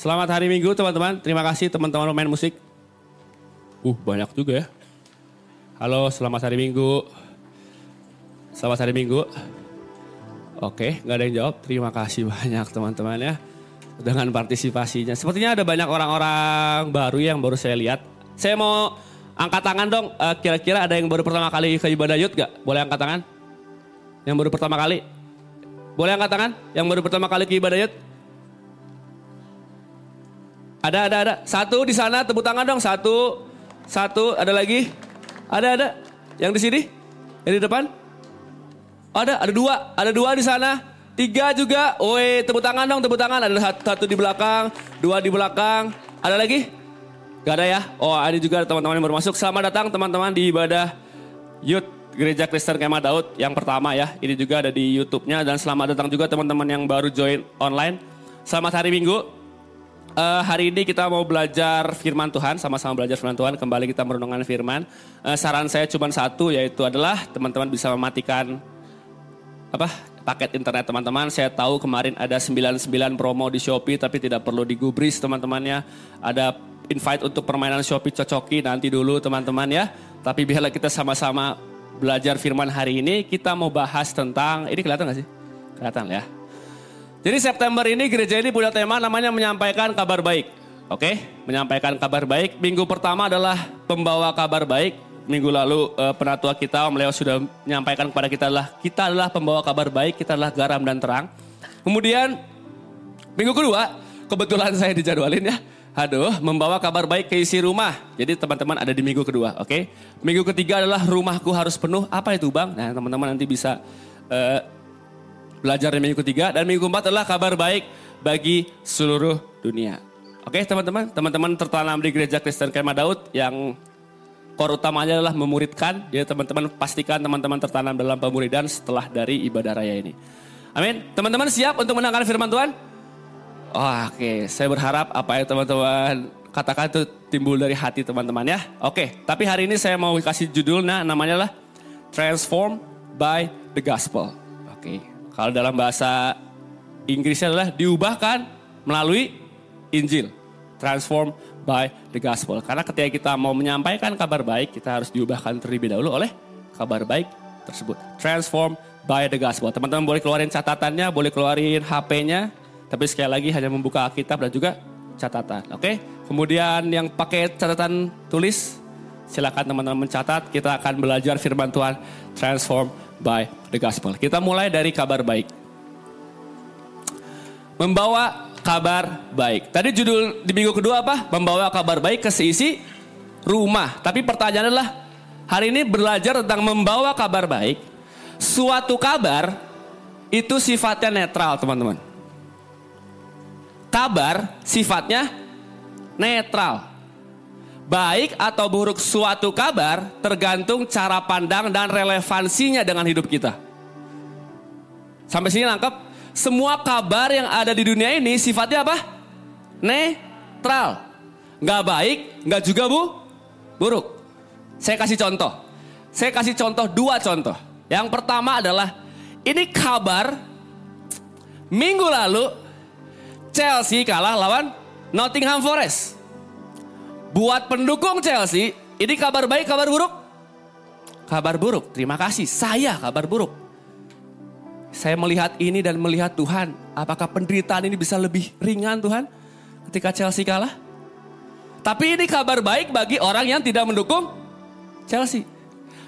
Selamat hari Minggu teman-teman. Terima kasih teman-teman main musik. Uh, banyak juga ya. Halo, selamat hari Minggu. Selamat hari Minggu. Oke, nggak ada yang jawab. Terima kasih banyak teman-teman ya. Dengan partisipasinya. Sepertinya ada banyak orang-orang baru yang baru saya lihat. Saya mau angkat tangan dong. Eh, Kira-kira ada yang baru pertama kali ke ibadah yud gak? Boleh angkat tangan? Yang baru pertama kali? Boleh angkat tangan? Yang baru pertama kali ke ibadah yud? Ada, ada, ada. Satu di sana, tepuk tangan dong. Satu, satu. Ada lagi? Ada, ada. Yang di sini? Yang di depan? Ada, ada dua. Ada dua di sana. Tiga juga. Woi, tepuk tangan dong, tepuk tangan. Ada satu, satu di belakang, dua di belakang. Ada lagi? Gak ada ya? Oh, ada juga teman-teman yang baru masuk. Selamat datang teman-teman di ibadah Youth Gereja Kristen Kemah Daud yang pertama ya. Ini juga ada di YouTube-nya dan selamat datang juga teman-teman yang baru join online. Selamat hari Minggu. Uh, hari ini kita mau belajar firman Tuhan, sama-sama belajar firman Tuhan. Kembali kita merenungkan firman. Uh, saran saya cuma satu, yaitu adalah teman-teman bisa mematikan apa paket internet teman-teman. Saya tahu kemarin ada 99 promo di Shopee, tapi tidak perlu digubris teman-temannya. Ada invite untuk permainan Shopee cocoki nanti dulu teman-teman ya. Tapi biarlah kita sama-sama belajar firman hari ini. Kita mau bahas tentang, ini kelihatan gak sih? Kelihatan ya. Jadi September ini gereja ini punya tema namanya menyampaikan kabar baik. Oke, menyampaikan kabar baik. Minggu pertama adalah pembawa kabar baik. Minggu lalu eh, penatua kita Om Leo sudah menyampaikan kepada kita adalah kita adalah pembawa kabar baik, kita adalah garam dan terang. Kemudian minggu kedua kebetulan saya dijadwalin ya. Aduh, membawa kabar baik ke isi rumah. Jadi teman-teman ada di minggu kedua, oke? Minggu ketiga adalah rumahku harus penuh. Apa itu bang? Nah teman-teman nanti bisa eh, belajar di minggu ketiga dan minggu keempat adalah kabar baik bagi seluruh dunia. Oke teman-teman, teman-teman tertanam di gereja Kristen Kemah Daud yang core utamanya adalah memuridkan. Jadi teman-teman pastikan teman-teman tertanam dalam pemuridan setelah dari ibadah raya ini. Amin. Teman-teman siap untuk mendengar firman Tuhan? Oh, Oke, saya berharap apa yang teman-teman katakan itu timbul dari hati teman-teman ya. Oke, tapi hari ini saya mau kasih judul nah namanya lah Transform by the Gospel. Oke, kalau dalam bahasa Inggrisnya adalah diubahkan melalui Injil. Transform by the gospel. Karena ketika kita mau menyampaikan kabar baik, kita harus diubahkan terlebih dahulu oleh kabar baik tersebut. Transform by the gospel. Teman-teman boleh keluarin catatannya, boleh keluarin HP-nya. Tapi sekali lagi hanya membuka Alkitab dan juga catatan. Oke? Kemudian yang pakai catatan tulis, silakan teman-teman mencatat. Kita akan belajar firman Tuhan. Transform by the gospel. Kita mulai dari kabar baik. Membawa kabar baik. Tadi judul di minggu kedua apa? Membawa kabar baik ke seisi rumah. Tapi pertanyaannya adalah hari ini belajar tentang membawa kabar baik. Suatu kabar itu sifatnya netral, teman-teman. Kabar sifatnya netral. Baik atau buruk suatu kabar tergantung cara pandang dan relevansinya dengan hidup kita. Sampai sini nangkep? Semua kabar yang ada di dunia ini sifatnya apa? Netral. Nggak baik, nggak juga bu, buruk. Saya kasih contoh. Saya kasih contoh dua contoh. Yang pertama adalah ini kabar minggu lalu Chelsea kalah lawan Nottingham Forest. Buat pendukung Chelsea, ini kabar baik, kabar buruk? Kabar buruk, terima kasih. Saya kabar buruk. Saya melihat ini dan melihat Tuhan. Apakah penderitaan ini bisa lebih ringan Tuhan ketika Chelsea kalah? Tapi ini kabar baik bagi orang yang tidak mendukung Chelsea.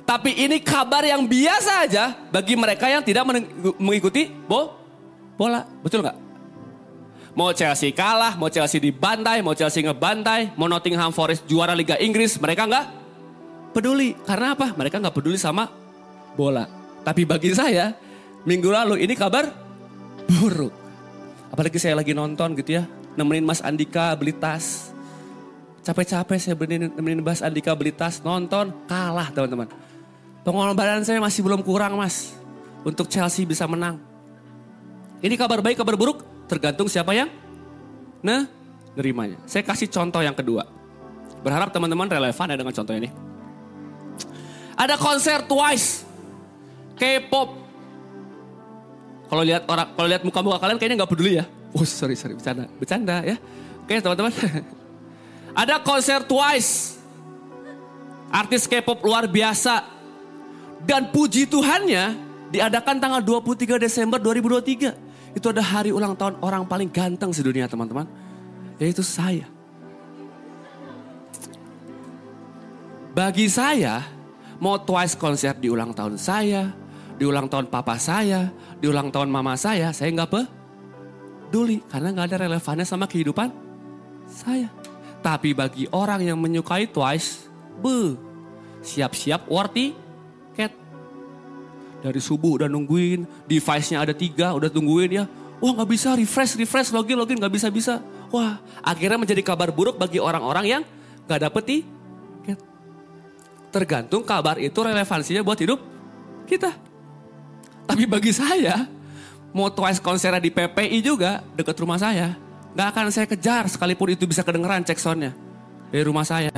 Tapi ini kabar yang biasa aja bagi mereka yang tidak mengikuti bo bola. Betul nggak? Mau Chelsea kalah, mau Chelsea dibantai, mau Chelsea ngebantai, mau Nottingham Forest juara Liga Inggris, mereka nggak peduli. Karena apa? Mereka nggak peduli sama bola. Tapi bagi saya, minggu lalu ini kabar buruk. Apalagi saya lagi nonton gitu ya, nemenin Mas Andika beli tas. Capek-capek saya nemenin, nemenin Mas Andika beli tas, nonton, kalah teman-teman. Pengorbanan saya masih belum kurang mas, untuk Chelsea bisa menang. Ini kabar baik, kabar buruk, tergantung siapa yang nah nerimanya. Saya kasih contoh yang kedua. Berharap teman-teman relevan ya dengan contoh ini. Ada konser Twice, K-pop. Kalau lihat orang, kalau lihat muka-muka kalian kayaknya nggak peduli ya. Oh sorry sorry bercanda, bercanda ya. Oke teman-teman. Ada konser Twice. Artis K-pop luar biasa. Dan puji Tuhannya diadakan tanggal 23 Desember 2023. Itu ada hari ulang tahun orang paling ganteng sedunia teman-teman. Yaitu saya. Bagi saya, mau Twice konser di ulang tahun saya, di ulang tahun papa saya, di ulang tahun mama saya, saya nggak peduli. Karena nggak ada relevannya sama kehidupan saya. Tapi bagi orang yang menyukai Twice, be, siap-siap worthy. Dari subuh udah nungguin, device-nya ada tiga, udah tungguin ya. Wah nggak bisa refresh, refresh, login, login, nggak bisa-bisa. Wah akhirnya menjadi kabar buruk bagi orang-orang yang nggak dapet tiket. Tergantung kabar itu relevansinya buat hidup kita. Tapi bagi saya, mau Twice konsernya di PPI juga deket rumah saya. Gak akan saya kejar sekalipun itu bisa kedengeran cek soundnya. Dari rumah saya.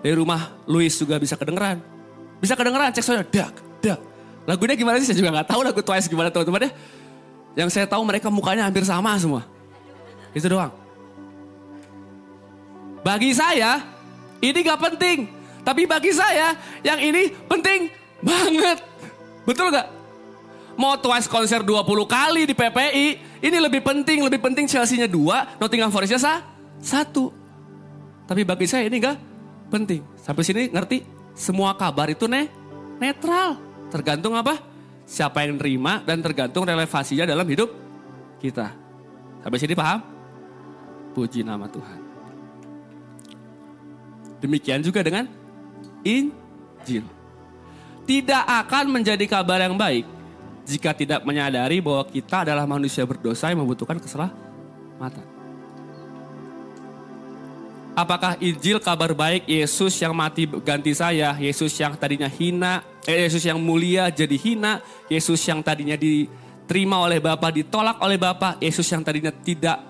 Dari rumah Louis juga bisa kedengeran. Bisa kedengeran cek soundnya. Dak, dak. Lagunya gimana sih? Saya juga gak tahu lagu Twice gimana teman-teman ya. Yang saya tahu mereka mukanya hampir sama semua. Itu doang. Bagi saya, ini gak penting. Tapi bagi saya, yang ini penting banget. Betul gak? Mau Twice konser 20 kali di PPI, ini lebih penting, lebih penting Chelsea-nya dua, Nottingham Forest-nya sah, satu. Tapi bagi saya ini gak penting. Sampai sini ngerti? Semua kabar itu ne, netral. Tergantung apa? Siapa yang nerima dan tergantung relevansinya dalam hidup kita. Sampai sini paham? Puji nama Tuhan. Demikian juga dengan Injil. Tidak akan menjadi kabar yang baik jika tidak menyadari bahwa kita adalah manusia berdosa yang membutuhkan keselamatan. Apakah Injil kabar baik Yesus yang mati ganti saya, Yesus yang tadinya hina, eh, Yesus yang mulia jadi hina, Yesus yang tadinya diterima oleh Bapa ditolak oleh Bapa, Yesus yang tadinya tidak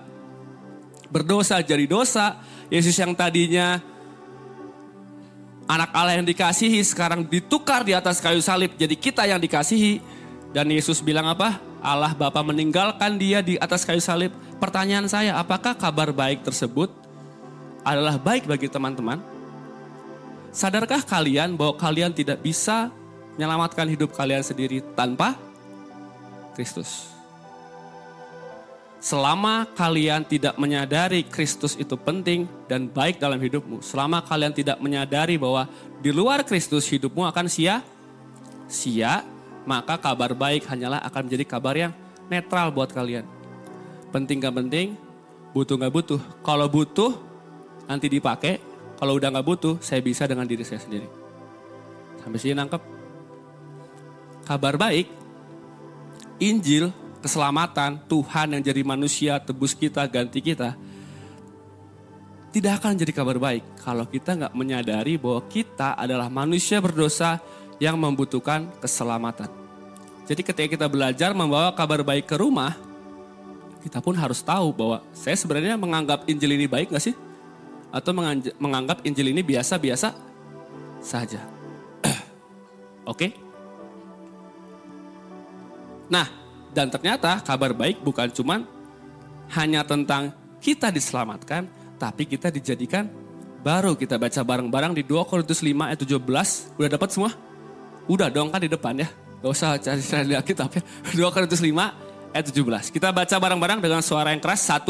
berdosa jadi dosa, Yesus yang tadinya anak Allah yang dikasihi sekarang ditukar di atas kayu salib jadi kita yang dikasihi dan Yesus bilang apa? Allah Bapa meninggalkan dia di atas kayu salib. Pertanyaan saya, apakah kabar baik tersebut adalah baik bagi teman-teman? Sadarkah kalian bahwa kalian tidak bisa menyelamatkan hidup kalian sendiri tanpa Kristus? Selama kalian tidak menyadari Kristus itu penting dan baik dalam hidupmu, selama kalian tidak menyadari bahwa di luar Kristus hidupmu akan sia-sia, maka kabar baik hanyalah akan menjadi kabar yang netral buat kalian. Penting gak penting, butuh gak butuh. Kalau butuh, nanti dipakai. Kalau udah gak butuh, saya bisa dengan diri saya sendiri. Sampai sini nangkep. Kabar baik, Injil, keselamatan, Tuhan yang jadi manusia, tebus kita, ganti kita, tidak akan jadi kabar baik kalau kita nggak menyadari bahwa kita adalah manusia berdosa yang membutuhkan keselamatan. Jadi ketika kita belajar membawa kabar baik ke rumah, kita pun harus tahu bahwa saya sebenarnya menganggap Injil ini baik gak sih? Atau menganggap Injil ini biasa-biasa saja. Oke? Okay? Nah, dan ternyata kabar baik bukan cuman hanya tentang kita diselamatkan, tapi kita dijadikan baru. Kita baca bareng-bareng di 2 Korintus 5 ayat 17. Udah dapat semua? Udah dong kan di depan ya. Gak usah cari-cari di Alkitab ya. 2 Korintus 5 ayat 17. Kita baca bareng-bareng dengan suara yang keras. 1,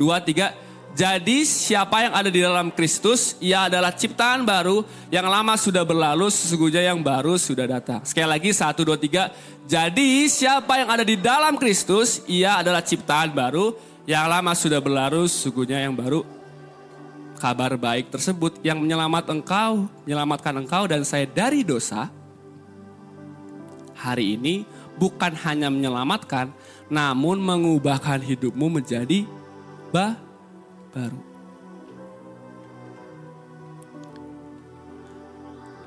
2, 3. Jadi siapa yang ada di dalam Kristus, ia adalah ciptaan baru, yang lama sudah berlalu, sesungguhnya yang baru sudah datang. Sekali lagi, satu, dua, tiga. Jadi siapa yang ada di dalam Kristus, ia adalah ciptaan baru, yang lama sudah berlalu, sesungguhnya yang baru. Kabar baik tersebut yang menyelamat engkau, menyelamatkan engkau dan saya dari dosa, hari ini bukan hanya menyelamatkan, namun mengubahkan hidupmu menjadi bah baru.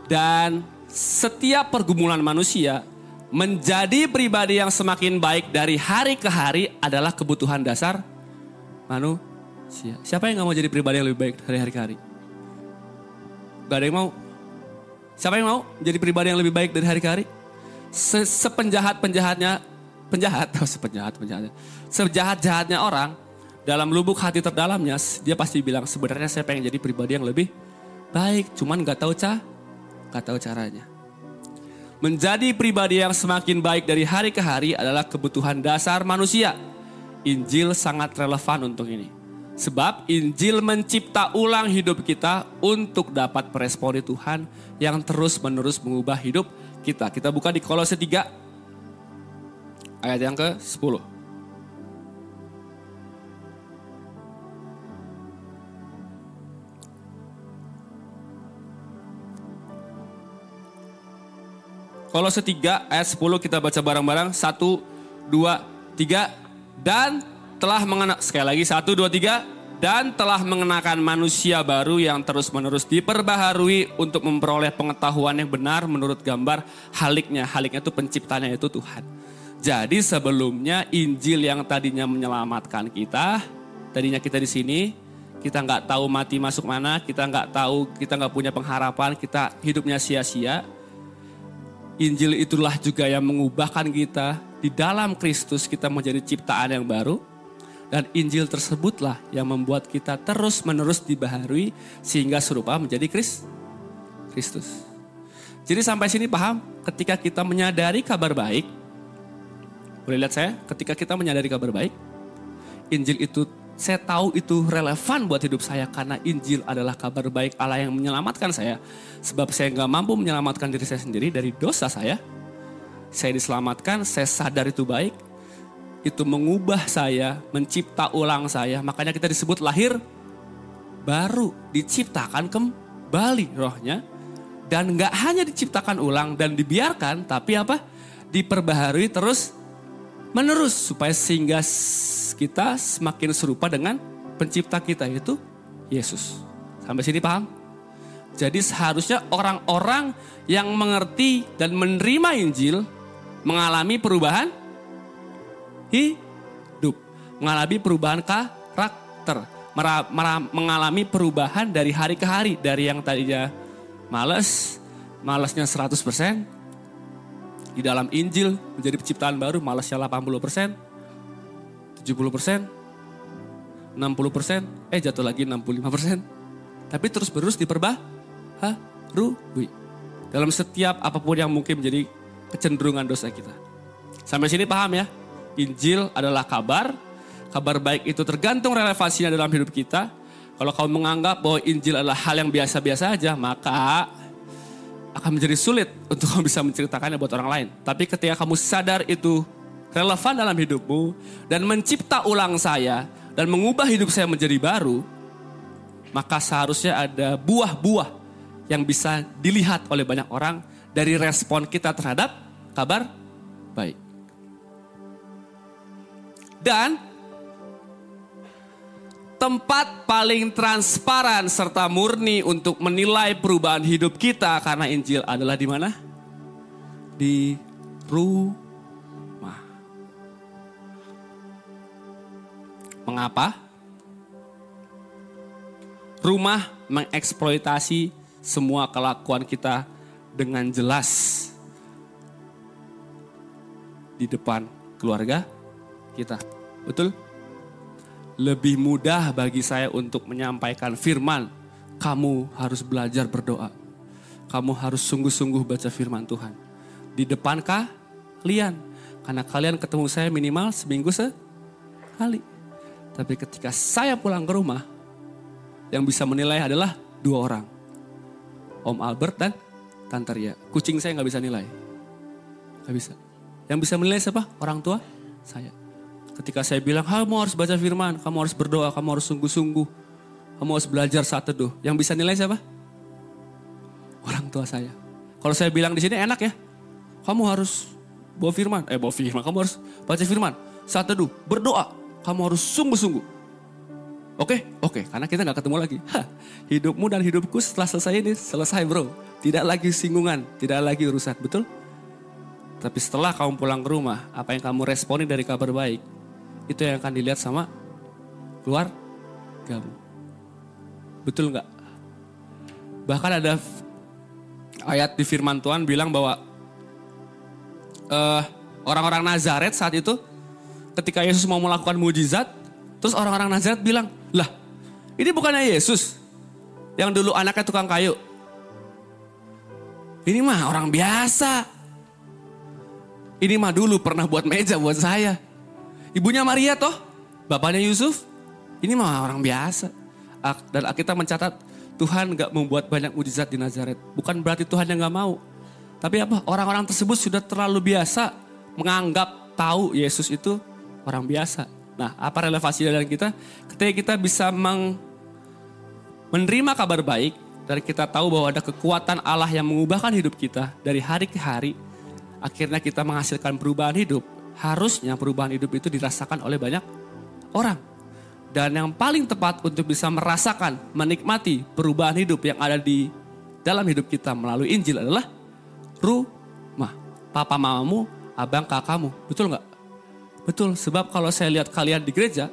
Dan setiap pergumulan manusia menjadi pribadi yang semakin baik dari hari ke hari adalah kebutuhan dasar manusia. Siapa yang gak mau jadi pribadi yang lebih baik dari hari ke hari? Gak ada yang mau. Siapa yang mau jadi pribadi yang lebih baik dari hari ke hari? Se Sepenjahat-penjahatnya, penjahat, oh, sepenjahat-penjahatnya. Sejahat-jahatnya orang, dalam lubuk hati terdalamnya dia pasti bilang sebenarnya saya pengen jadi pribadi yang lebih baik, cuman nggak tahu ca, nggak tahu caranya. Menjadi pribadi yang semakin baik dari hari ke hari adalah kebutuhan dasar manusia. Injil sangat relevan untuk ini. Sebab Injil mencipta ulang hidup kita untuk dapat meresponi Tuhan yang terus menerus mengubah hidup kita. Kita buka di Kolose 3 ayat yang ke-10. Kolose 3 ayat 10 kita baca bareng-bareng. 1, 2, 3. Dan telah mengenak, sekali lagi 1, 2, 3. Dan telah mengenakan manusia baru yang terus-menerus diperbaharui untuk memperoleh pengetahuan yang benar menurut gambar haliknya. Haliknya itu penciptanya itu Tuhan. Jadi sebelumnya Injil yang tadinya menyelamatkan kita, tadinya kita di sini, kita nggak tahu mati masuk mana, kita nggak tahu, kita nggak punya pengharapan, kita hidupnya sia-sia. Injil itulah juga yang mengubahkan kita. Di dalam Kristus kita menjadi ciptaan yang baru. Dan Injil tersebutlah yang membuat kita terus menerus dibaharui sehingga serupa menjadi Kris Kristus. Jadi sampai sini paham? Ketika kita menyadari kabar baik, boleh lihat saya, ketika kita menyadari kabar baik, Injil itu saya tahu itu relevan buat hidup saya karena Injil adalah kabar baik Allah yang menyelamatkan saya. Sebab saya nggak mampu menyelamatkan diri saya sendiri dari dosa saya. Saya diselamatkan, saya sadar itu baik. Itu mengubah saya, mencipta ulang saya. Makanya kita disebut lahir baru, diciptakan kembali rohnya. Dan nggak hanya diciptakan ulang dan dibiarkan, tapi apa? Diperbaharui terus menerus supaya sehingga kita semakin serupa dengan pencipta kita yaitu Yesus. Sampai sini paham? Jadi seharusnya orang-orang yang mengerti dan menerima Injil mengalami perubahan hidup, mengalami perubahan karakter, mengalami perubahan dari hari ke hari, dari yang tadinya males, malesnya 100%, di dalam Injil menjadi penciptaan baru, malesnya 80%, 70 persen, 60 persen, eh jatuh lagi 65 persen. Tapi terus berus diperbaharui. Dalam setiap apa pun yang mungkin menjadi kecenderungan dosa kita. Sampai sini paham ya? Injil adalah kabar. Kabar baik itu tergantung relevansinya dalam hidup kita. Kalau kau menganggap bahwa Injil adalah hal yang biasa-biasa aja, maka akan menjadi sulit untuk kamu bisa menceritakannya buat orang lain. Tapi ketika kamu sadar itu relevan dalam hidupmu dan mencipta ulang saya dan mengubah hidup saya menjadi baru, maka seharusnya ada buah-buah yang bisa dilihat oleh banyak orang dari respon kita terhadap kabar baik. Dan tempat paling transparan serta murni untuk menilai perubahan hidup kita karena Injil adalah di mana? Di rumah Mengapa? Rumah mengeksploitasi semua kelakuan kita dengan jelas di depan keluarga kita. Betul? Lebih mudah bagi saya untuk menyampaikan firman. Kamu harus belajar berdoa. Kamu harus sungguh-sungguh baca firman Tuhan. Di depan kalian. Karena kalian ketemu saya minimal seminggu sekali. Tapi ketika saya pulang ke rumah, yang bisa menilai adalah dua orang. Om Albert dan Tante Ria. Kucing saya nggak bisa nilai. Nggak bisa. Yang bisa menilai siapa? Orang tua saya. Ketika saya bilang, kamu harus baca firman, kamu harus berdoa, kamu harus sungguh-sungguh. Kamu harus belajar saat teduh. Yang bisa nilai siapa? Orang tua saya. Kalau saya bilang di sini enak ya. Kamu harus bawa firman. Eh bawa firman, kamu harus baca firman. Saat teduh, berdoa kamu harus sungguh-sungguh. Oke, oke, karena kita nggak ketemu lagi. Hah, hidupmu dan hidupku setelah selesai ini selesai bro. Tidak lagi singgungan, tidak lagi urusan, betul? Tapi setelah kamu pulang ke rumah, apa yang kamu responi dari kabar baik, itu yang akan dilihat sama keluar kamu. Betul nggak? Bahkan ada ayat di firman Tuhan bilang bahwa uh, orang-orang Nazaret saat itu ketika Yesus mau melakukan mujizat, Terus orang-orang Nazaret bilang, lah ini bukannya Yesus yang dulu anaknya tukang kayu. Ini mah orang biasa. Ini mah dulu pernah buat meja buat saya. Ibunya Maria toh, bapaknya Yusuf. Ini mah orang biasa. Dan kita mencatat Tuhan gak membuat banyak mujizat di Nazaret. Bukan berarti Tuhan yang gak mau. Tapi apa? Orang-orang tersebut sudah terlalu biasa menganggap tahu Yesus itu orang biasa. Nah, apa relevansi dengan kita? Ketika kita bisa meng, menerima kabar baik, dan kita tahu bahwa ada kekuatan Allah yang mengubahkan hidup kita dari hari ke hari, akhirnya kita menghasilkan perubahan hidup. Harusnya perubahan hidup itu dirasakan oleh banyak orang. Dan yang paling tepat untuk bisa merasakan, menikmati perubahan hidup yang ada di dalam hidup kita melalui Injil adalah rumah. Papa mamamu, abang kakakmu. Betul nggak? Betul, sebab kalau saya lihat kalian di gereja,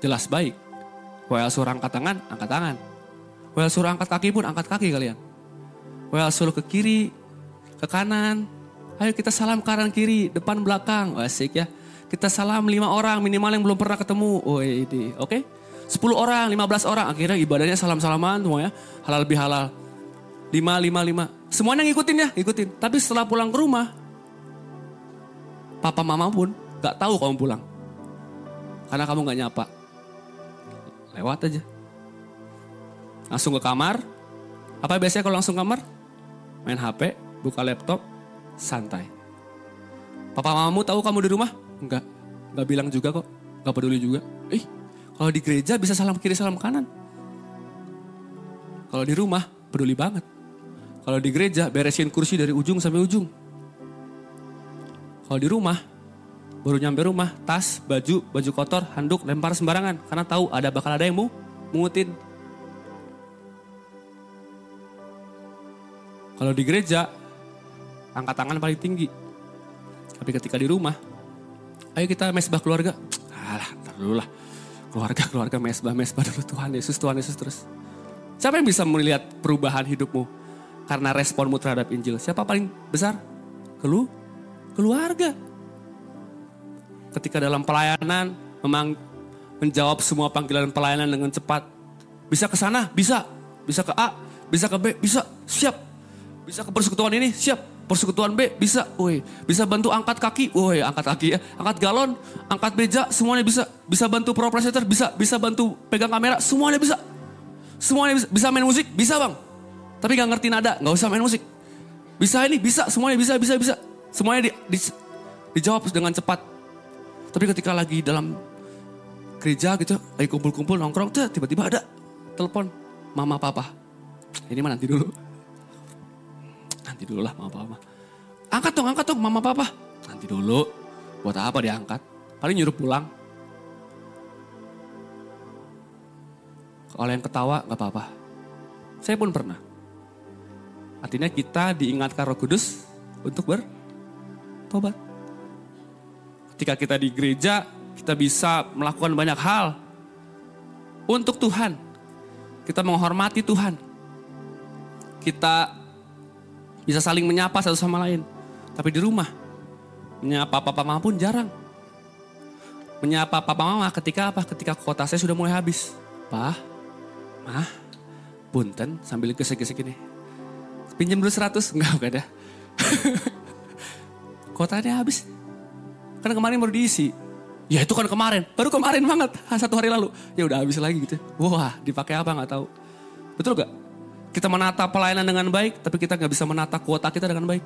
jelas baik. Well suruh angkat tangan, angkat tangan. Well suruh angkat kaki pun angkat kaki kalian. Well suruh ke kiri, ke kanan. Ayo kita salam kanan kiri, depan belakang. Asik ya. Kita salam lima orang minimal yang belum pernah ketemu. Oh ini, oke? 10 orang, 15 orang. Akhirnya ibadahnya salam-salaman semua ya. Halal lebih halal. Lima, lima, lima. Semuanya ngikutin ya, ngikutin. Tapi setelah pulang ke rumah, papa mama pun gak tahu kamu pulang. Karena kamu gak nyapa. Lewat aja. Langsung ke kamar. Apa biasanya kalau langsung kamar? Main HP, buka laptop, santai. Papa mamamu tahu kamu di rumah? Enggak. Enggak bilang juga kok. Enggak peduli juga. Ih, kalau di gereja bisa salam kiri salam kanan. Kalau di rumah peduli banget. Kalau di gereja beresin kursi dari ujung sampai ujung. Kalau di rumah, baru nyampe rumah, tas, baju, baju kotor, handuk, lempar sembarangan. Karena tahu ada bakal ada yang mau mengutin. Kalau di gereja, angkat tangan paling tinggi. Tapi ketika di rumah, ayo kita mesbah keluarga. Alah, ntar dulu lah. Keluarga, keluarga, mesbah, mesbah dulu. Tuhan Yesus, Tuhan Yesus terus. Siapa yang bisa melihat perubahan hidupmu? Karena responmu terhadap Injil. Siapa paling besar? Kelu? keluarga. Ketika dalam pelayanan memang menjawab semua panggilan pelayanan dengan cepat. Bisa ke sana, bisa. Bisa ke A, bisa ke B, bisa. Siap. Bisa ke persekutuan ini, siap. Persekutuan B, bisa. Woi, bisa bantu angkat kaki. Woi, angkat kaki ya. Angkat galon, angkat meja, semuanya bisa. Bisa bantu pro presenter, bisa. Bisa bantu pegang kamera, semuanya bisa. Semuanya bisa. Bisa main musik, bisa bang. Tapi gak ngerti nada, gak usah main musik. Bisa ini, bisa. Semuanya bisa, bisa, bisa. Semuanya di, di, dijawab dengan cepat. Tapi ketika lagi dalam gereja gitu, lagi kumpul-kumpul nongkrong, tiba-tiba ada telepon mama papa. Ini mah nanti dulu. Nanti dulu lah mama papa. Angkat dong, angkat dong mama papa. Nanti dulu. Buat apa diangkat? Paling nyuruh pulang. Kalau yang ketawa gak apa-apa. Saya pun pernah. Artinya kita diingatkan roh kudus untuk ber tobat. Ketika kita di gereja, kita bisa melakukan banyak hal untuk Tuhan. Kita menghormati Tuhan. Kita bisa saling menyapa satu sama lain. Tapi di rumah, menyapa papa mama pun jarang. Menyapa papa mama ketika apa? Ketika kota saya sudah mulai habis. Pak, mah, punten sambil gesek-gesek ini. Pinjam dulu 100, enggak, enggak ada. Kotanya habis. Kan kemarin baru diisi. Ya itu kan kemarin, baru kemarin banget, satu hari lalu. Ya udah habis lagi gitu. Wah, dipakai apa nggak tahu. Betul gak? Kita menata pelayanan dengan baik, tapi kita nggak bisa menata kuota kita dengan baik.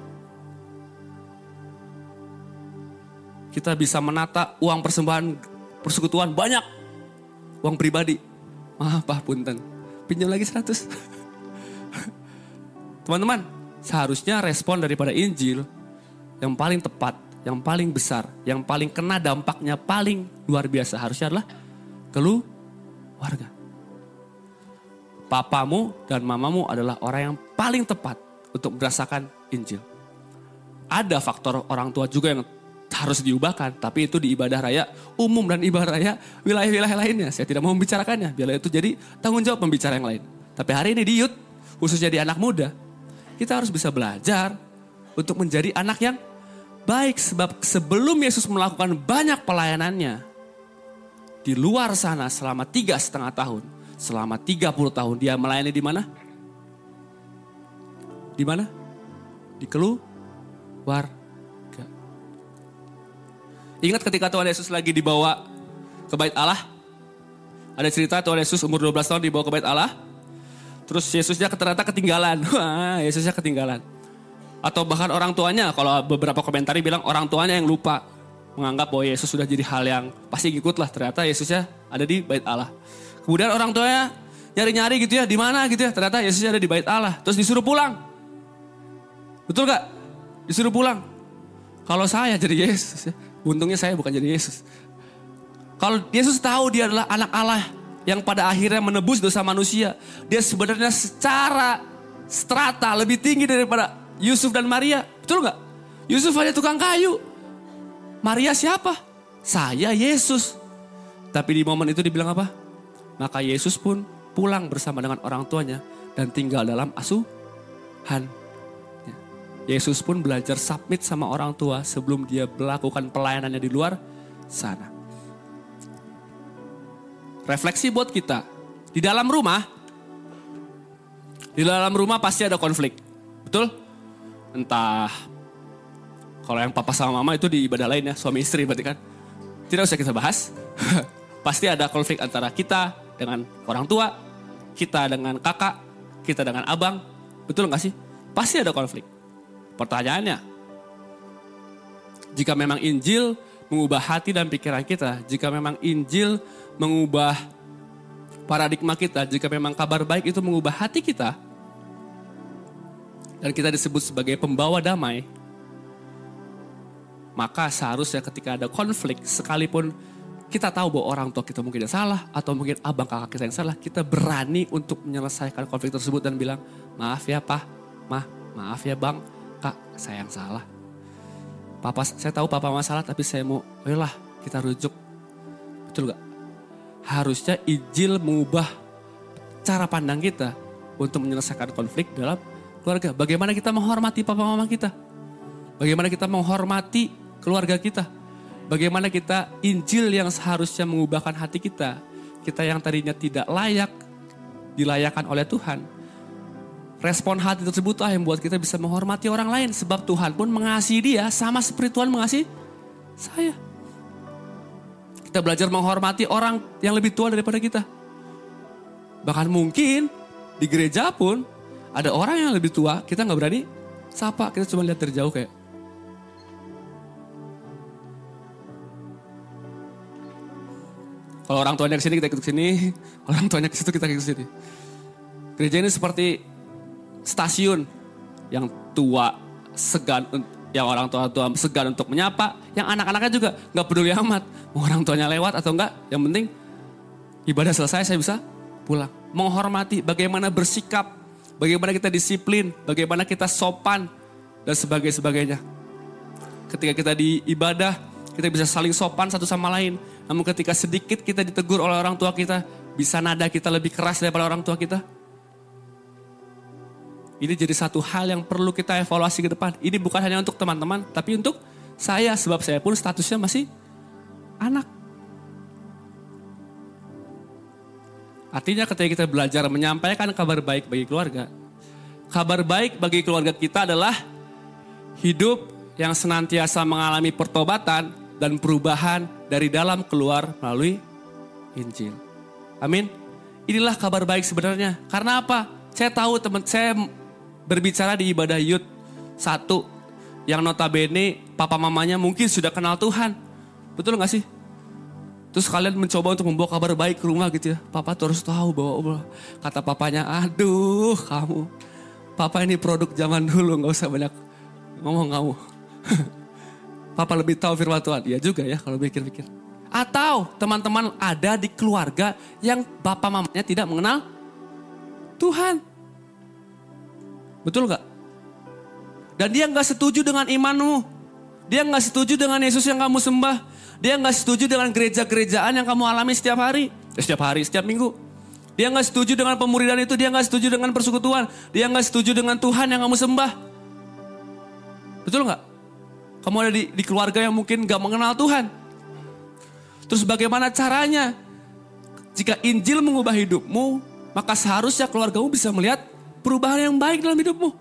Kita bisa menata uang persembahan persekutuan banyak. Uang pribadi. Maaf Pak Punten. Pinjam lagi 100. Teman-teman, seharusnya respon daripada Injil yang paling tepat, yang paling besar, yang paling kena dampaknya paling luar biasa harusnya adalah keluarga. Papamu dan mamamu adalah orang yang paling tepat untuk merasakan Injil. Ada faktor orang tua juga yang harus diubahkan, tapi itu di ibadah raya umum dan ibadah raya wilayah-wilayah lainnya. Saya tidak mau membicarakannya, biar itu jadi tanggung jawab pembicara yang lain. Tapi hari ini di youth, khususnya di anak muda, kita harus bisa belajar untuk menjadi anak yang baik sebab sebelum Yesus melakukan banyak pelayanannya, di luar sana selama tiga setengah tahun, selama 30 tahun dia melayani di mana? Di mana? Di keluarga. Ingat ketika Tuhan Yesus lagi dibawa ke bait Allah? Ada cerita Tuhan Yesus umur 12 tahun dibawa ke bait Allah. Terus Yesusnya ternyata ketinggalan. Yesusnya ketinggalan. Atau bahkan orang tuanya, kalau beberapa komentar bilang orang tuanya yang lupa. Menganggap bahwa Yesus sudah jadi hal yang pasti ikut lah. Ternyata Yesusnya ada di bait Allah. Kemudian orang tuanya nyari-nyari gitu ya, di mana gitu ya. Ternyata Yesusnya ada di bait Allah. Terus disuruh pulang. Betul gak? Disuruh pulang. Kalau saya jadi Yesus ya, untungnya saya bukan jadi Yesus. Kalau Yesus tahu dia adalah anak Allah yang pada akhirnya menebus dosa manusia. Dia sebenarnya secara strata lebih tinggi daripada Yusuf dan Maria. Betul nggak? Yusuf hanya tukang kayu. Maria siapa? Saya Yesus. Tapi di momen itu dibilang apa? Maka Yesus pun pulang bersama dengan orang tuanya dan tinggal dalam asuhan. Ya. Yesus pun belajar submit sama orang tua sebelum dia melakukan pelayanannya di luar sana. Refleksi buat kita. Di dalam rumah, di dalam rumah pasti ada konflik. Betul? Entah kalau yang papa sama mama itu di ibadah lain ya, suami istri berarti kan. Tidak usah kita bahas. pasti ada konflik antara kita dengan orang tua, kita dengan kakak, kita dengan abang. Betul nggak sih? Pasti ada konflik. Pertanyaannya, jika memang Injil mengubah hati dan pikiran kita, jika memang Injil mengubah paradigma kita, jika memang kabar baik itu mengubah hati kita, dan kita disebut sebagai pembawa damai, maka seharusnya ketika ada konflik, sekalipun kita tahu bahwa orang tua kita mungkin yang salah, atau mungkin abang kakak kita yang salah, kita berani untuk menyelesaikan konflik tersebut dan bilang, maaf ya pak, mah, maaf ya bang, kak, saya yang salah Papa, saya tahu papa masalah tapi saya mau, ayolah kita rujuk. Betul gak? Harusnya Injil mengubah cara pandang kita untuk menyelesaikan konflik dalam keluarga. Bagaimana kita menghormati papa mama kita? Bagaimana kita menghormati keluarga kita? Bagaimana kita Injil yang seharusnya mengubahkan hati kita, kita yang tadinya tidak layak dilayakkan oleh Tuhan, respon hati tersebut lah yang buat kita bisa menghormati orang lain. Sebab Tuhan pun mengasihi dia sama seperti Tuhan mengasihi saya. Kita belajar menghormati orang yang lebih tua daripada kita. Bahkan mungkin di gereja pun ada orang yang lebih tua, kita nggak berani sapa, kita cuma lihat dari jauh kayak. Kalau orang tuanya ke sini kita ikut ke sini, orang tuanya ke situ kita ikut ke sini. Gereja ini seperti stasiun yang tua segan yang orang tua tua segan untuk menyapa, yang anak-anaknya juga nggak peduli amat mau orang tuanya lewat atau enggak, yang penting ibadah selesai saya bisa pulang. Menghormati bagaimana bersikap, bagaimana kita disiplin, bagaimana kita sopan dan sebagainya sebagainya. Ketika kita di ibadah, kita bisa saling sopan satu sama lain. Namun ketika sedikit kita ditegur oleh orang tua kita, bisa nada kita lebih keras daripada orang tua kita ini jadi satu hal yang perlu kita evaluasi ke depan. Ini bukan hanya untuk teman-teman, tapi untuk saya. Sebab saya pun statusnya masih anak. Artinya ketika kita belajar menyampaikan kabar baik bagi keluarga. Kabar baik bagi keluarga kita adalah hidup yang senantiasa mengalami pertobatan dan perubahan dari dalam keluar melalui Injil. Amin. Inilah kabar baik sebenarnya. Karena apa? Saya tahu teman saya berbicara di ibadah youth satu yang notabene papa mamanya mungkin sudah kenal Tuhan. Betul gak sih? Terus kalian mencoba untuk membawa kabar baik ke rumah gitu ya. Papa terus tahu bahwa kata papanya, aduh kamu. Papa ini produk zaman dulu gak usah banyak ngomong kamu. Papa lebih tahu firman Tuhan. Ya juga ya kalau pikir-pikir. Atau teman-teman ada di keluarga yang bapak mamanya tidak mengenal Tuhan. Betul gak? Dan dia gak setuju dengan imanmu. Dia gak setuju dengan Yesus yang kamu sembah. Dia gak setuju dengan gereja-gerejaan yang kamu alami setiap hari. Eh, setiap hari, setiap minggu. Dia gak setuju dengan pemuridan itu. Dia gak setuju dengan persekutuan. Dia gak setuju dengan Tuhan yang kamu sembah. Betul gak? Kamu ada di, di keluarga yang mungkin gak mengenal Tuhan. Terus bagaimana caranya? Jika Injil mengubah hidupmu, maka seharusnya keluargamu bisa melihat perubahan yang baik dalam hidupmu.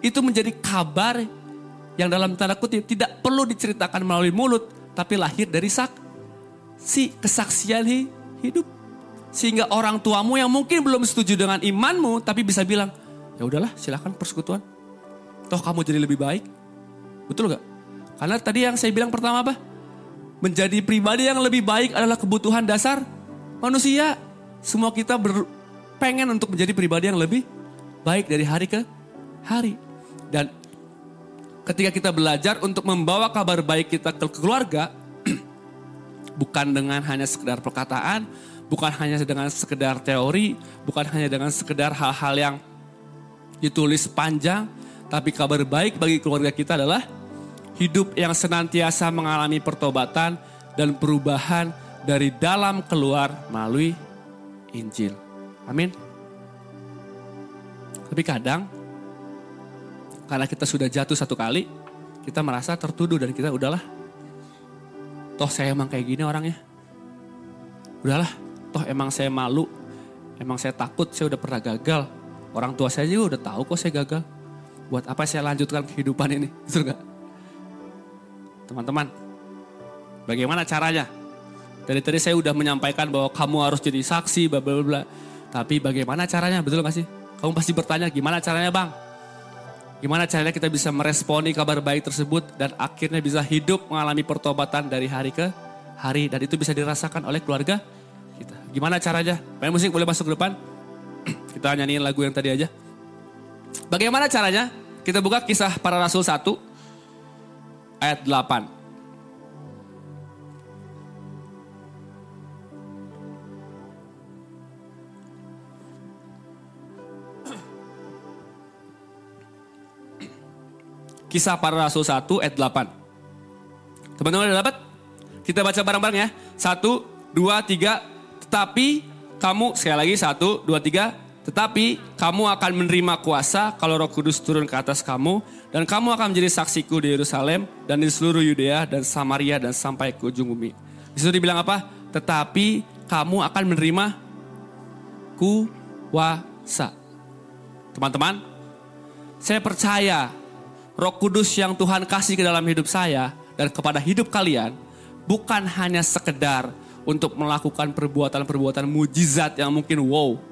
Itu menjadi kabar yang dalam tanda kutip tidak perlu diceritakan melalui mulut, tapi lahir dari sak si kesaksian hidup. Sehingga orang tuamu yang mungkin belum setuju dengan imanmu, tapi bisa bilang, ya udahlah silahkan persekutuan. Toh kamu jadi lebih baik. Betul gak? Karena tadi yang saya bilang pertama apa? Menjadi pribadi yang lebih baik adalah kebutuhan dasar manusia. Semua kita ber, pengen untuk menjadi pribadi yang lebih baik dari hari ke hari. Dan ketika kita belajar untuk membawa kabar baik kita ke keluarga, bukan dengan hanya sekedar perkataan, bukan hanya dengan sekedar teori, bukan hanya dengan sekedar hal-hal yang ditulis panjang, tapi kabar baik bagi keluarga kita adalah hidup yang senantiasa mengalami pertobatan dan perubahan dari dalam keluar melalui Injil. Amin. Tapi kadang karena kita sudah jatuh satu kali, kita merasa tertuduh dan kita udahlah. Toh saya emang kayak gini orangnya. Udahlah, toh emang saya malu. Emang saya takut, saya udah pernah gagal. Orang tua saya juga udah tahu kok saya gagal. Buat apa saya lanjutkan kehidupan ini? Betul gak? Teman-teman, bagaimana caranya? Dari tadi saya udah menyampaikan bahwa kamu harus jadi saksi, bla bla bla. Tapi bagaimana caranya? Betul gak sih? Kamu pasti bertanya, gimana caranya bang? Gimana caranya kita bisa meresponi kabar baik tersebut dan akhirnya bisa hidup mengalami pertobatan dari hari ke hari dan itu bisa dirasakan oleh keluarga kita. Gimana caranya? Main musik boleh masuk ke depan? kita nyanyiin lagu yang tadi aja. Bagaimana caranya? Kita buka kisah para rasul 1 ayat 8. Kisah para Rasul 1 ayat 8. Teman-teman udah dapat? Kita baca bareng-bareng ya. Satu, dua, tiga. Tetapi kamu, sekali lagi satu, dua, tiga. Tetapi kamu akan menerima kuasa kalau roh kudus turun ke atas kamu. Dan kamu akan menjadi saksiku di Yerusalem dan di seluruh Yudea dan Samaria dan sampai ke ujung bumi. Di situ dibilang apa? Tetapi kamu akan menerima kuasa. Teman-teman, saya percaya roh kudus yang Tuhan kasih ke dalam hidup saya dan kepada hidup kalian bukan hanya sekedar untuk melakukan perbuatan-perbuatan mujizat yang mungkin wow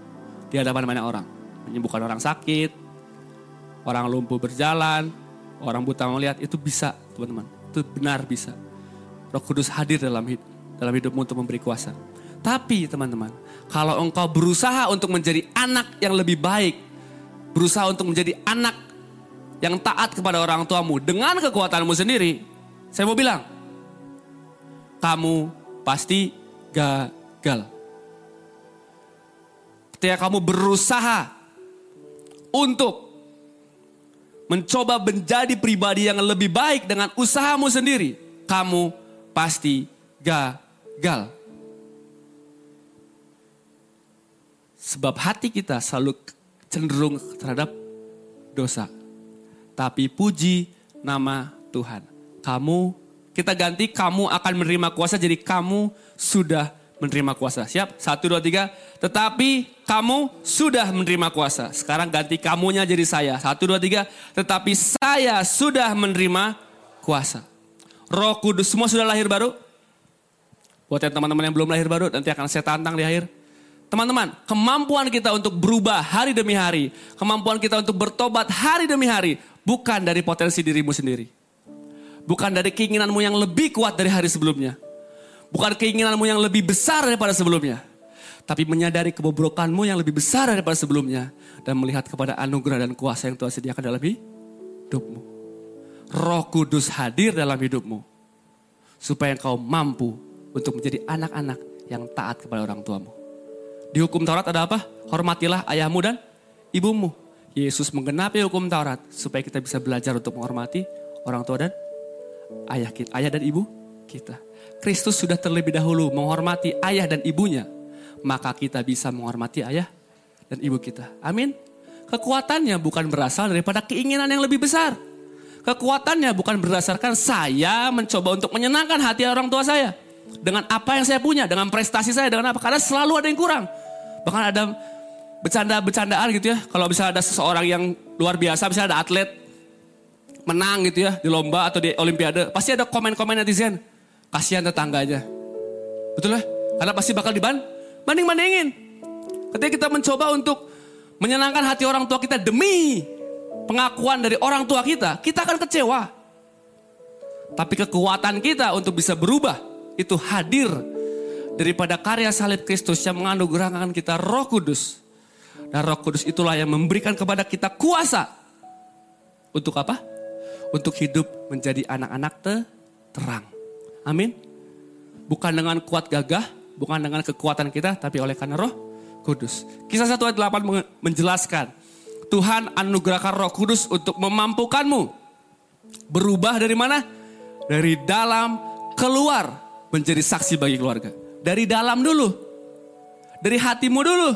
di hadapan banyak orang. Menyembuhkan orang sakit, orang lumpuh berjalan, orang buta melihat, itu bisa teman-teman. Itu benar bisa. Roh Kudus hadir dalam hidup, dalam hidupmu untuk memberi kuasa. Tapi teman-teman, kalau engkau berusaha untuk menjadi anak yang lebih baik, berusaha untuk menjadi anak yang taat kepada orang tuamu dengan kekuatanmu sendiri, saya mau bilang, kamu pasti gagal. Ketika kamu berusaha untuk mencoba menjadi pribadi yang lebih baik dengan usahamu sendiri, kamu pasti gagal. Sebab hati kita selalu cenderung terhadap dosa tapi puji nama Tuhan. Kamu, kita ganti kamu akan menerima kuasa jadi kamu sudah menerima kuasa. Siap? Satu, dua, tiga. Tetapi kamu sudah menerima kuasa. Sekarang ganti kamunya jadi saya. Satu, dua, tiga. Tetapi saya sudah menerima kuasa. Roh Kudus semua sudah lahir baru? Buat yang teman-teman yang belum lahir baru nanti akan saya tantang di akhir. Teman-teman, kemampuan kita untuk berubah hari demi hari, kemampuan kita untuk bertobat hari demi hari, Bukan dari potensi dirimu sendiri. Bukan dari keinginanmu yang lebih kuat dari hari sebelumnya. Bukan keinginanmu yang lebih besar daripada sebelumnya. Tapi menyadari kebobrokanmu yang lebih besar daripada sebelumnya. Dan melihat kepada anugerah dan kuasa yang Tuhan sediakan dalam hidupmu. Roh Kudus hadir dalam hidupmu. Supaya engkau mampu untuk menjadi anak-anak yang taat kepada orang tuamu. Di hukum Taurat ada apa? Hormatilah ayahmu dan ibumu. Yesus menggenapi hukum Taurat supaya kita bisa belajar untuk menghormati orang tua dan ayah kita, ayah dan ibu kita. Kristus sudah terlebih dahulu menghormati ayah dan ibunya, maka kita bisa menghormati ayah dan ibu kita. Amin. Kekuatannya bukan berasal daripada keinginan yang lebih besar. Kekuatannya bukan berdasarkan saya mencoba untuk menyenangkan hati orang tua saya. dengan apa yang saya punya, dengan prestasi saya, dengan apa. Karena selalu ada yang kurang. Bahkan ada bercanda-bercandaan gitu ya. Kalau bisa ada seseorang yang luar biasa, bisa ada atlet menang gitu ya di lomba atau di olimpiade, pasti ada komen-komen netizen. Kasihan tetangganya. Betul lah? Karena pasti bakal diban banding-bandingin. Ketika kita mencoba untuk menyenangkan hati orang tua kita demi pengakuan dari orang tua kita, kita akan kecewa. Tapi kekuatan kita untuk bisa berubah itu hadir daripada karya salib Kristus yang menganugerahkan kita Roh Kudus. Dan Roh Kudus itulah yang memberikan kepada kita kuasa untuk apa? Untuk hidup menjadi anak-anak te terang. Amin. Bukan dengan kuat gagah, bukan dengan kekuatan kita, tapi oleh karena Roh Kudus. Kisah 1 ayat 8 menjelaskan Tuhan anugerahkan roh kudus untuk memampukanmu. Berubah dari mana? Dari dalam keluar menjadi saksi bagi keluarga. Dari dalam dulu. Dari hatimu dulu.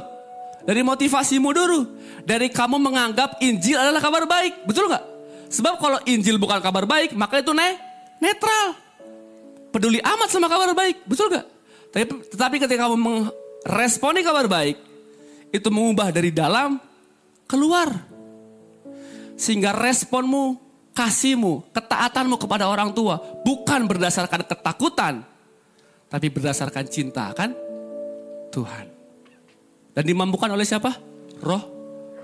Dari motivasimu dulu. Dari kamu menganggap Injil adalah kabar baik. Betul nggak? Sebab kalau Injil bukan kabar baik, maka itu ne netral. Peduli amat sama kabar baik. Betul nggak? Tapi, tetapi ketika kamu meresponi kabar baik, itu mengubah dari dalam keluar. Sehingga responmu, kasihmu, ketaatanmu kepada orang tua bukan berdasarkan ketakutan, tapi berdasarkan cinta kan Tuhan. Dan dimampukan oleh siapa? Roh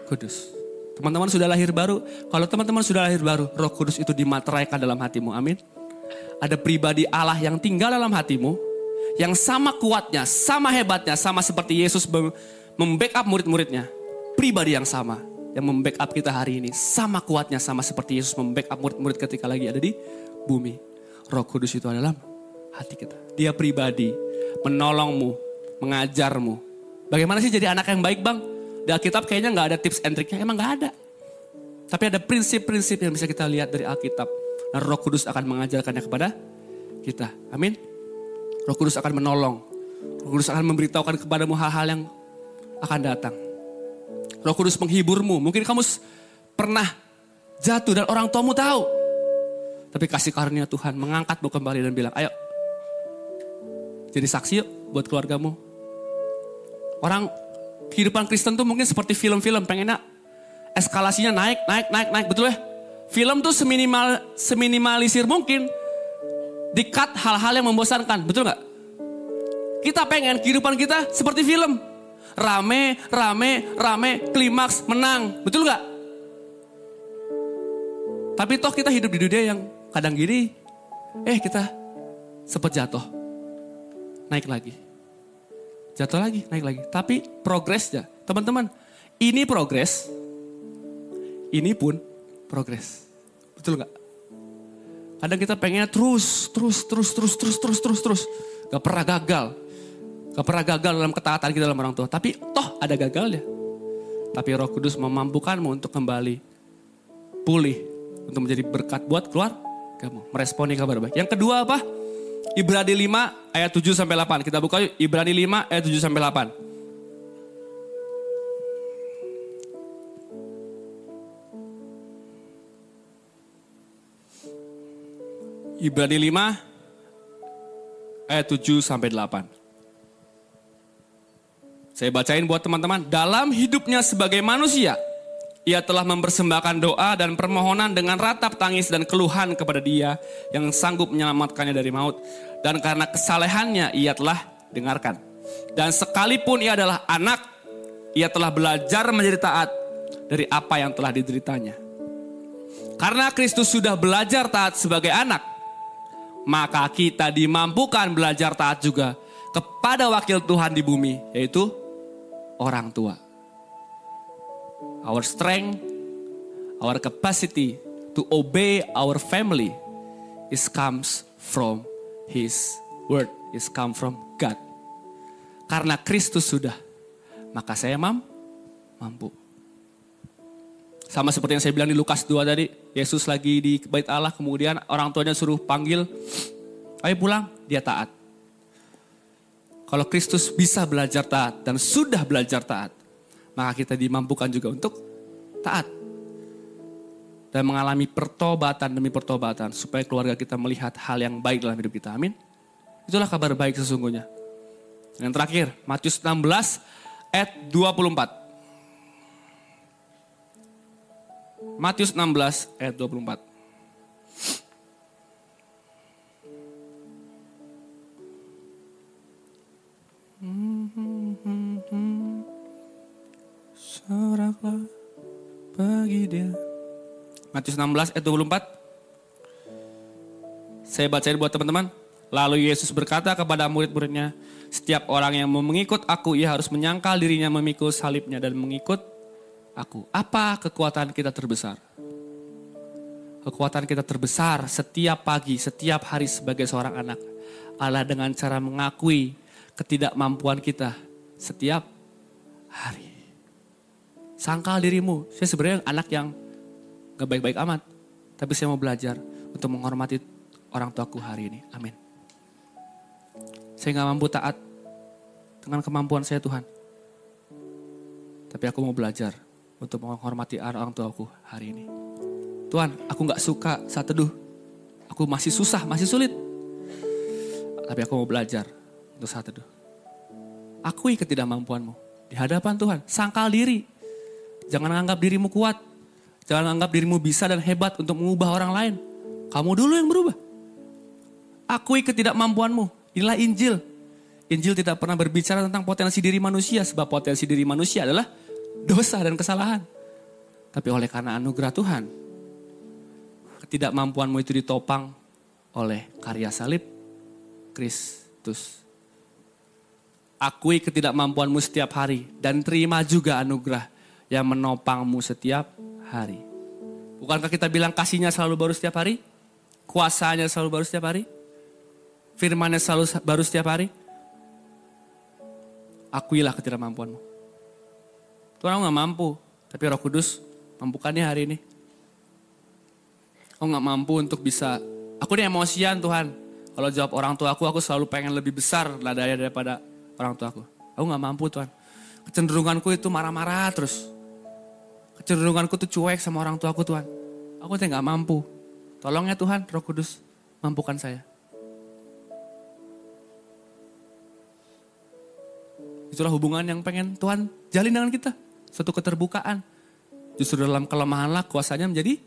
Kudus. Teman-teman sudah lahir baru. Kalau teman-teman sudah lahir baru, Roh Kudus itu dimateraikan dalam hatimu. Amin. Ada pribadi Allah yang tinggal dalam hatimu, yang sama kuatnya, sama hebatnya, sama seperti Yesus membackup murid-muridnya pribadi yang sama yang membackup kita hari ini sama kuatnya sama seperti Yesus membackup murid-murid ketika lagi ada di bumi. Roh Kudus itu adalah hati kita. Dia pribadi menolongmu, mengajarmu. Bagaimana sih jadi anak yang baik bang? Di Alkitab kayaknya nggak ada tips and triknya, emang nggak ada. Tapi ada prinsip-prinsip yang bisa kita lihat dari Alkitab. Dan Roh Kudus akan mengajarkannya kepada kita. Amin. Roh Kudus akan menolong. Roh Kudus akan memberitahukan kepadamu hal-hal yang akan datang. Roh Kudus menghiburmu. Mungkin kamu pernah jatuh dan orang tuamu tahu. Tapi kasih karunia Tuhan mengangkatmu kembali dan bilang, ayo jadi saksi yuk buat keluargamu. Orang kehidupan Kristen tuh mungkin seperti film-film, pengennya eskalasinya naik, naik, naik, naik, betul ya? Film tuh seminimal, seminimalisir mungkin dikat hal-hal yang membosankan, betul nggak? Kita pengen kehidupan kita seperti film rame, rame, rame, klimaks, menang. Betul nggak? Tapi toh kita hidup di dunia yang kadang gini, eh kita sempat jatuh. Naik lagi. Jatuh lagi, naik lagi. Tapi progresnya, teman-teman, ini progres, ini pun progres. Betul nggak? Kadang kita pengennya terus, terus, terus, terus, terus, terus, terus, terus. Gak pernah gagal. Gak pernah gagal dalam ketaatan kita dalam orang tua. Tapi toh ada gagalnya. Tapi roh kudus memampukanmu untuk kembali pulih. Untuk menjadi berkat buat keluar kamu. Meresponi kabar baik. Yang kedua apa? Ibrani 5 ayat 7 sampai 8. Kita buka yuk. Ibrani 5 ayat 7 sampai 8. Ibrani 5 ayat 7 sampai 8. Saya bacain buat teman-teman. Dalam hidupnya sebagai manusia, ia telah mempersembahkan doa dan permohonan dengan ratap tangis dan keluhan kepada dia yang sanggup menyelamatkannya dari maut. Dan karena kesalehannya ia telah dengarkan. Dan sekalipun ia adalah anak, ia telah belajar menjadi taat dari apa yang telah dideritanya. Karena Kristus sudah belajar taat sebagai anak, maka kita dimampukan belajar taat juga kepada wakil Tuhan di bumi, yaitu orang tua. Our strength, our capacity to obey our family is comes from His word, is come from God. Karena Kristus sudah, maka saya mam, mampu. Sama seperti yang saya bilang di Lukas 2 tadi, Yesus lagi di bait Allah, kemudian orang tuanya suruh panggil, ayo pulang, dia taat. Kalau Kristus bisa belajar taat dan sudah belajar taat, maka kita dimampukan juga untuk taat. Dan mengalami pertobatan demi pertobatan supaya keluarga kita melihat hal yang baik dalam hidup kita. Amin. Itulah kabar baik sesungguhnya. Yang terakhir, Matius 16 ayat 24. Matius 16 ayat 24. Soraklah bagi dia. Matius 16 ayat 24. Saya bacain buat teman-teman. Lalu Yesus berkata kepada murid-muridnya, setiap orang yang mau mengikut aku, ia harus menyangkal dirinya memikul salibnya dan mengikut aku. Apa kekuatan kita terbesar? Kekuatan kita terbesar setiap pagi, setiap hari sebagai seorang anak. Allah dengan cara mengakui ketidakmampuan kita setiap hari. Sangkal dirimu, saya sebenarnya anak yang gak baik-baik amat. Tapi saya mau belajar untuk menghormati orang tuaku hari ini. Amin. Saya gak mampu taat dengan kemampuan saya Tuhan. Tapi aku mau belajar untuk menghormati orang tuaku hari ini. Tuhan, aku gak suka saat teduh. Aku masih susah, masih sulit. Tapi aku mau belajar untuk saat teduh. Akui ketidakmampuanmu di hadapan Tuhan. Sangkal diri. Jangan anggap dirimu kuat. Jangan anggap dirimu bisa dan hebat untuk mengubah orang lain. Kamu dulu yang berubah. Akui ketidakmampuanmu. Inilah Injil. Injil tidak pernah berbicara tentang potensi diri manusia, sebab potensi diri manusia adalah dosa dan kesalahan. Tapi oleh karena anugerah Tuhan, ketidakmampuanmu itu ditopang oleh karya salib Kristus. Akui ketidakmampuanmu setiap hari dan terima juga anugerah yang menopangmu setiap hari. Bukankah kita bilang kasihnya selalu baru setiap hari? Kuasanya selalu baru setiap hari? firmannya selalu baru setiap hari. Akuilah ketidakmampuanmu. Tuhan aku gak mampu, tapi roh kudus mampukannya hari ini. Aku gak mampu untuk bisa, aku ini emosian Tuhan. Kalau jawab orang tua aku, aku selalu pengen lebih besar nadanya daripada orang tua aku. Aku gak mampu Tuhan. Kecenderunganku itu marah-marah terus. Kecenderunganku tuh cuek sama orang tua aku Tuhan. Aku tuh gak mampu. Tolong ya Tuhan, roh kudus, mampukan saya. Itulah hubungan yang pengen Tuhan jalin dengan kita. Satu keterbukaan. Justru dalam kelemahanlah kuasanya menjadi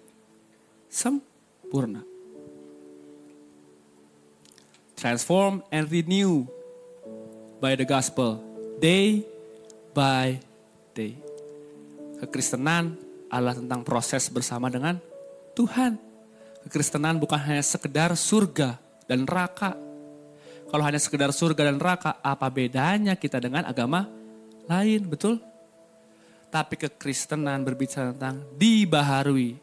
sempurna. Transform and renew by the gospel. Day by day. Kekristenan adalah tentang proses bersama dengan Tuhan. Kekristenan bukan hanya sekedar surga dan neraka, kalau hanya sekedar surga dan neraka, apa bedanya kita dengan agama lain, betul? Tapi kekristenan berbicara tentang dibaharui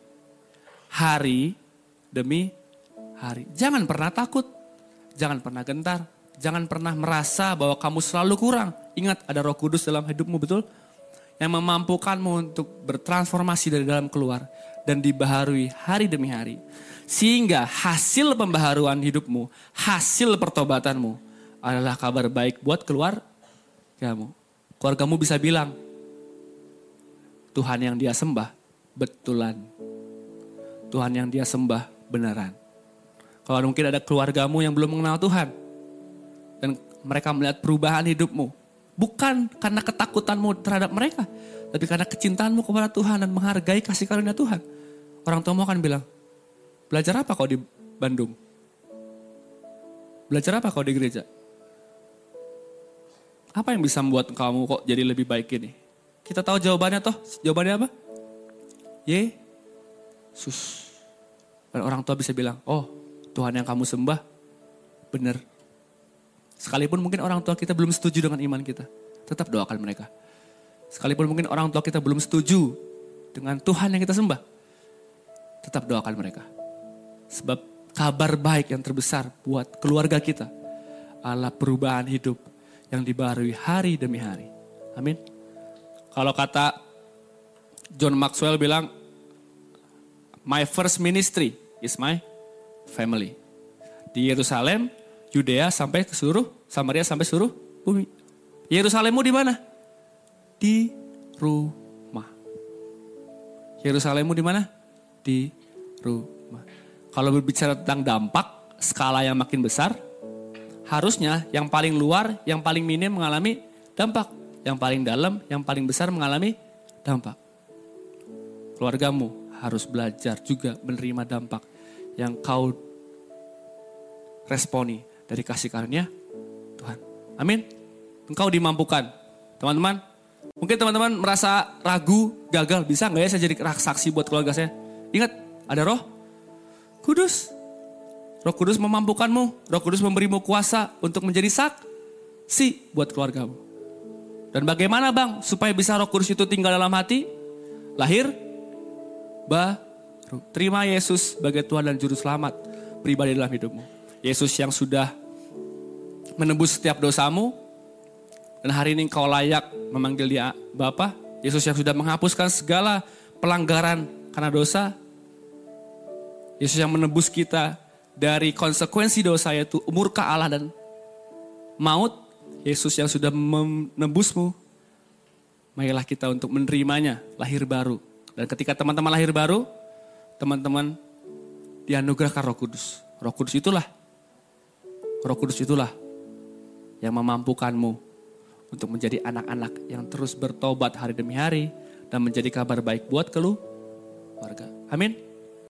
hari demi hari. Jangan pernah takut, jangan pernah gentar, jangan pernah merasa bahwa kamu selalu kurang. Ingat ada roh kudus dalam hidupmu, betul? Yang memampukanmu untuk bertransformasi dari dalam keluar dan dibaharui hari demi hari. Sehingga hasil pembaharuan hidupmu, hasil pertobatanmu adalah kabar baik buat keluar kamu. Keluargamu bisa bilang, Tuhan yang dia sembah betulan. Tuhan yang dia sembah beneran. Kalau mungkin ada keluargamu yang belum mengenal Tuhan. Dan mereka melihat perubahan hidupmu. Bukan karena ketakutanmu terhadap mereka. Tapi karena kecintaanmu kepada Tuhan dan menghargai kasih karunia Tuhan. Orang tuamu akan bilang, Belajar apa kau di Bandung? Belajar apa kau di gereja? Apa yang bisa membuat kamu kok jadi lebih baik ini? Kita tahu jawabannya toh. Jawabannya apa? Yesus. Dan orang tua bisa bilang, oh Tuhan yang kamu sembah benar. Sekalipun mungkin orang tua kita belum setuju dengan iman kita. Tetap doakan mereka. Sekalipun mungkin orang tua kita belum setuju dengan Tuhan yang kita sembah. Tetap doakan mereka. Sebab kabar baik yang terbesar buat keluarga kita adalah perubahan hidup yang dibarui hari demi hari. Amin. Kalau kata John Maxwell bilang, my first ministry is my family. Di Yerusalem, Yudea sampai ke seluruh, Samaria sampai seluruh bumi. Yerusalemmu di mana? Di rumah. Yerusalemmu di mana? Di rumah. Kalau berbicara tentang dampak, skala yang makin besar, harusnya yang paling luar, yang paling minim mengalami dampak. Yang paling dalam, yang paling besar mengalami dampak. Keluargamu harus belajar juga menerima dampak yang kau responi dari kasih karunia Tuhan. Amin. Engkau dimampukan. Teman-teman, mungkin teman-teman merasa ragu, gagal. Bisa nggak ya saya jadi saksi buat keluarga saya? Ingat, ada roh kudus. Roh kudus memampukanmu. Roh kudus memberimu kuasa untuk menjadi saksi buat keluargamu. Dan bagaimana bang supaya bisa roh kudus itu tinggal dalam hati? Lahir baru. Terima Yesus sebagai Tuhan dan Juru Selamat pribadi dalam hidupmu. Yesus yang sudah menebus setiap dosamu. Dan hari ini kau layak memanggil dia Bapa. Yesus yang sudah menghapuskan segala pelanggaran karena dosa. Yesus yang menebus kita dari konsekuensi dosa yaitu murka Allah dan maut. Yesus yang sudah menebusmu. Marilah kita untuk menerimanya, lahir baru. Dan ketika teman-teman lahir baru, teman-teman dianugerahkan roh kudus. Roh kudus itulah, roh kudus itulah yang memampukanmu untuk menjadi anak-anak yang terus bertobat hari demi hari dan menjadi kabar baik buat keluarga. Amin.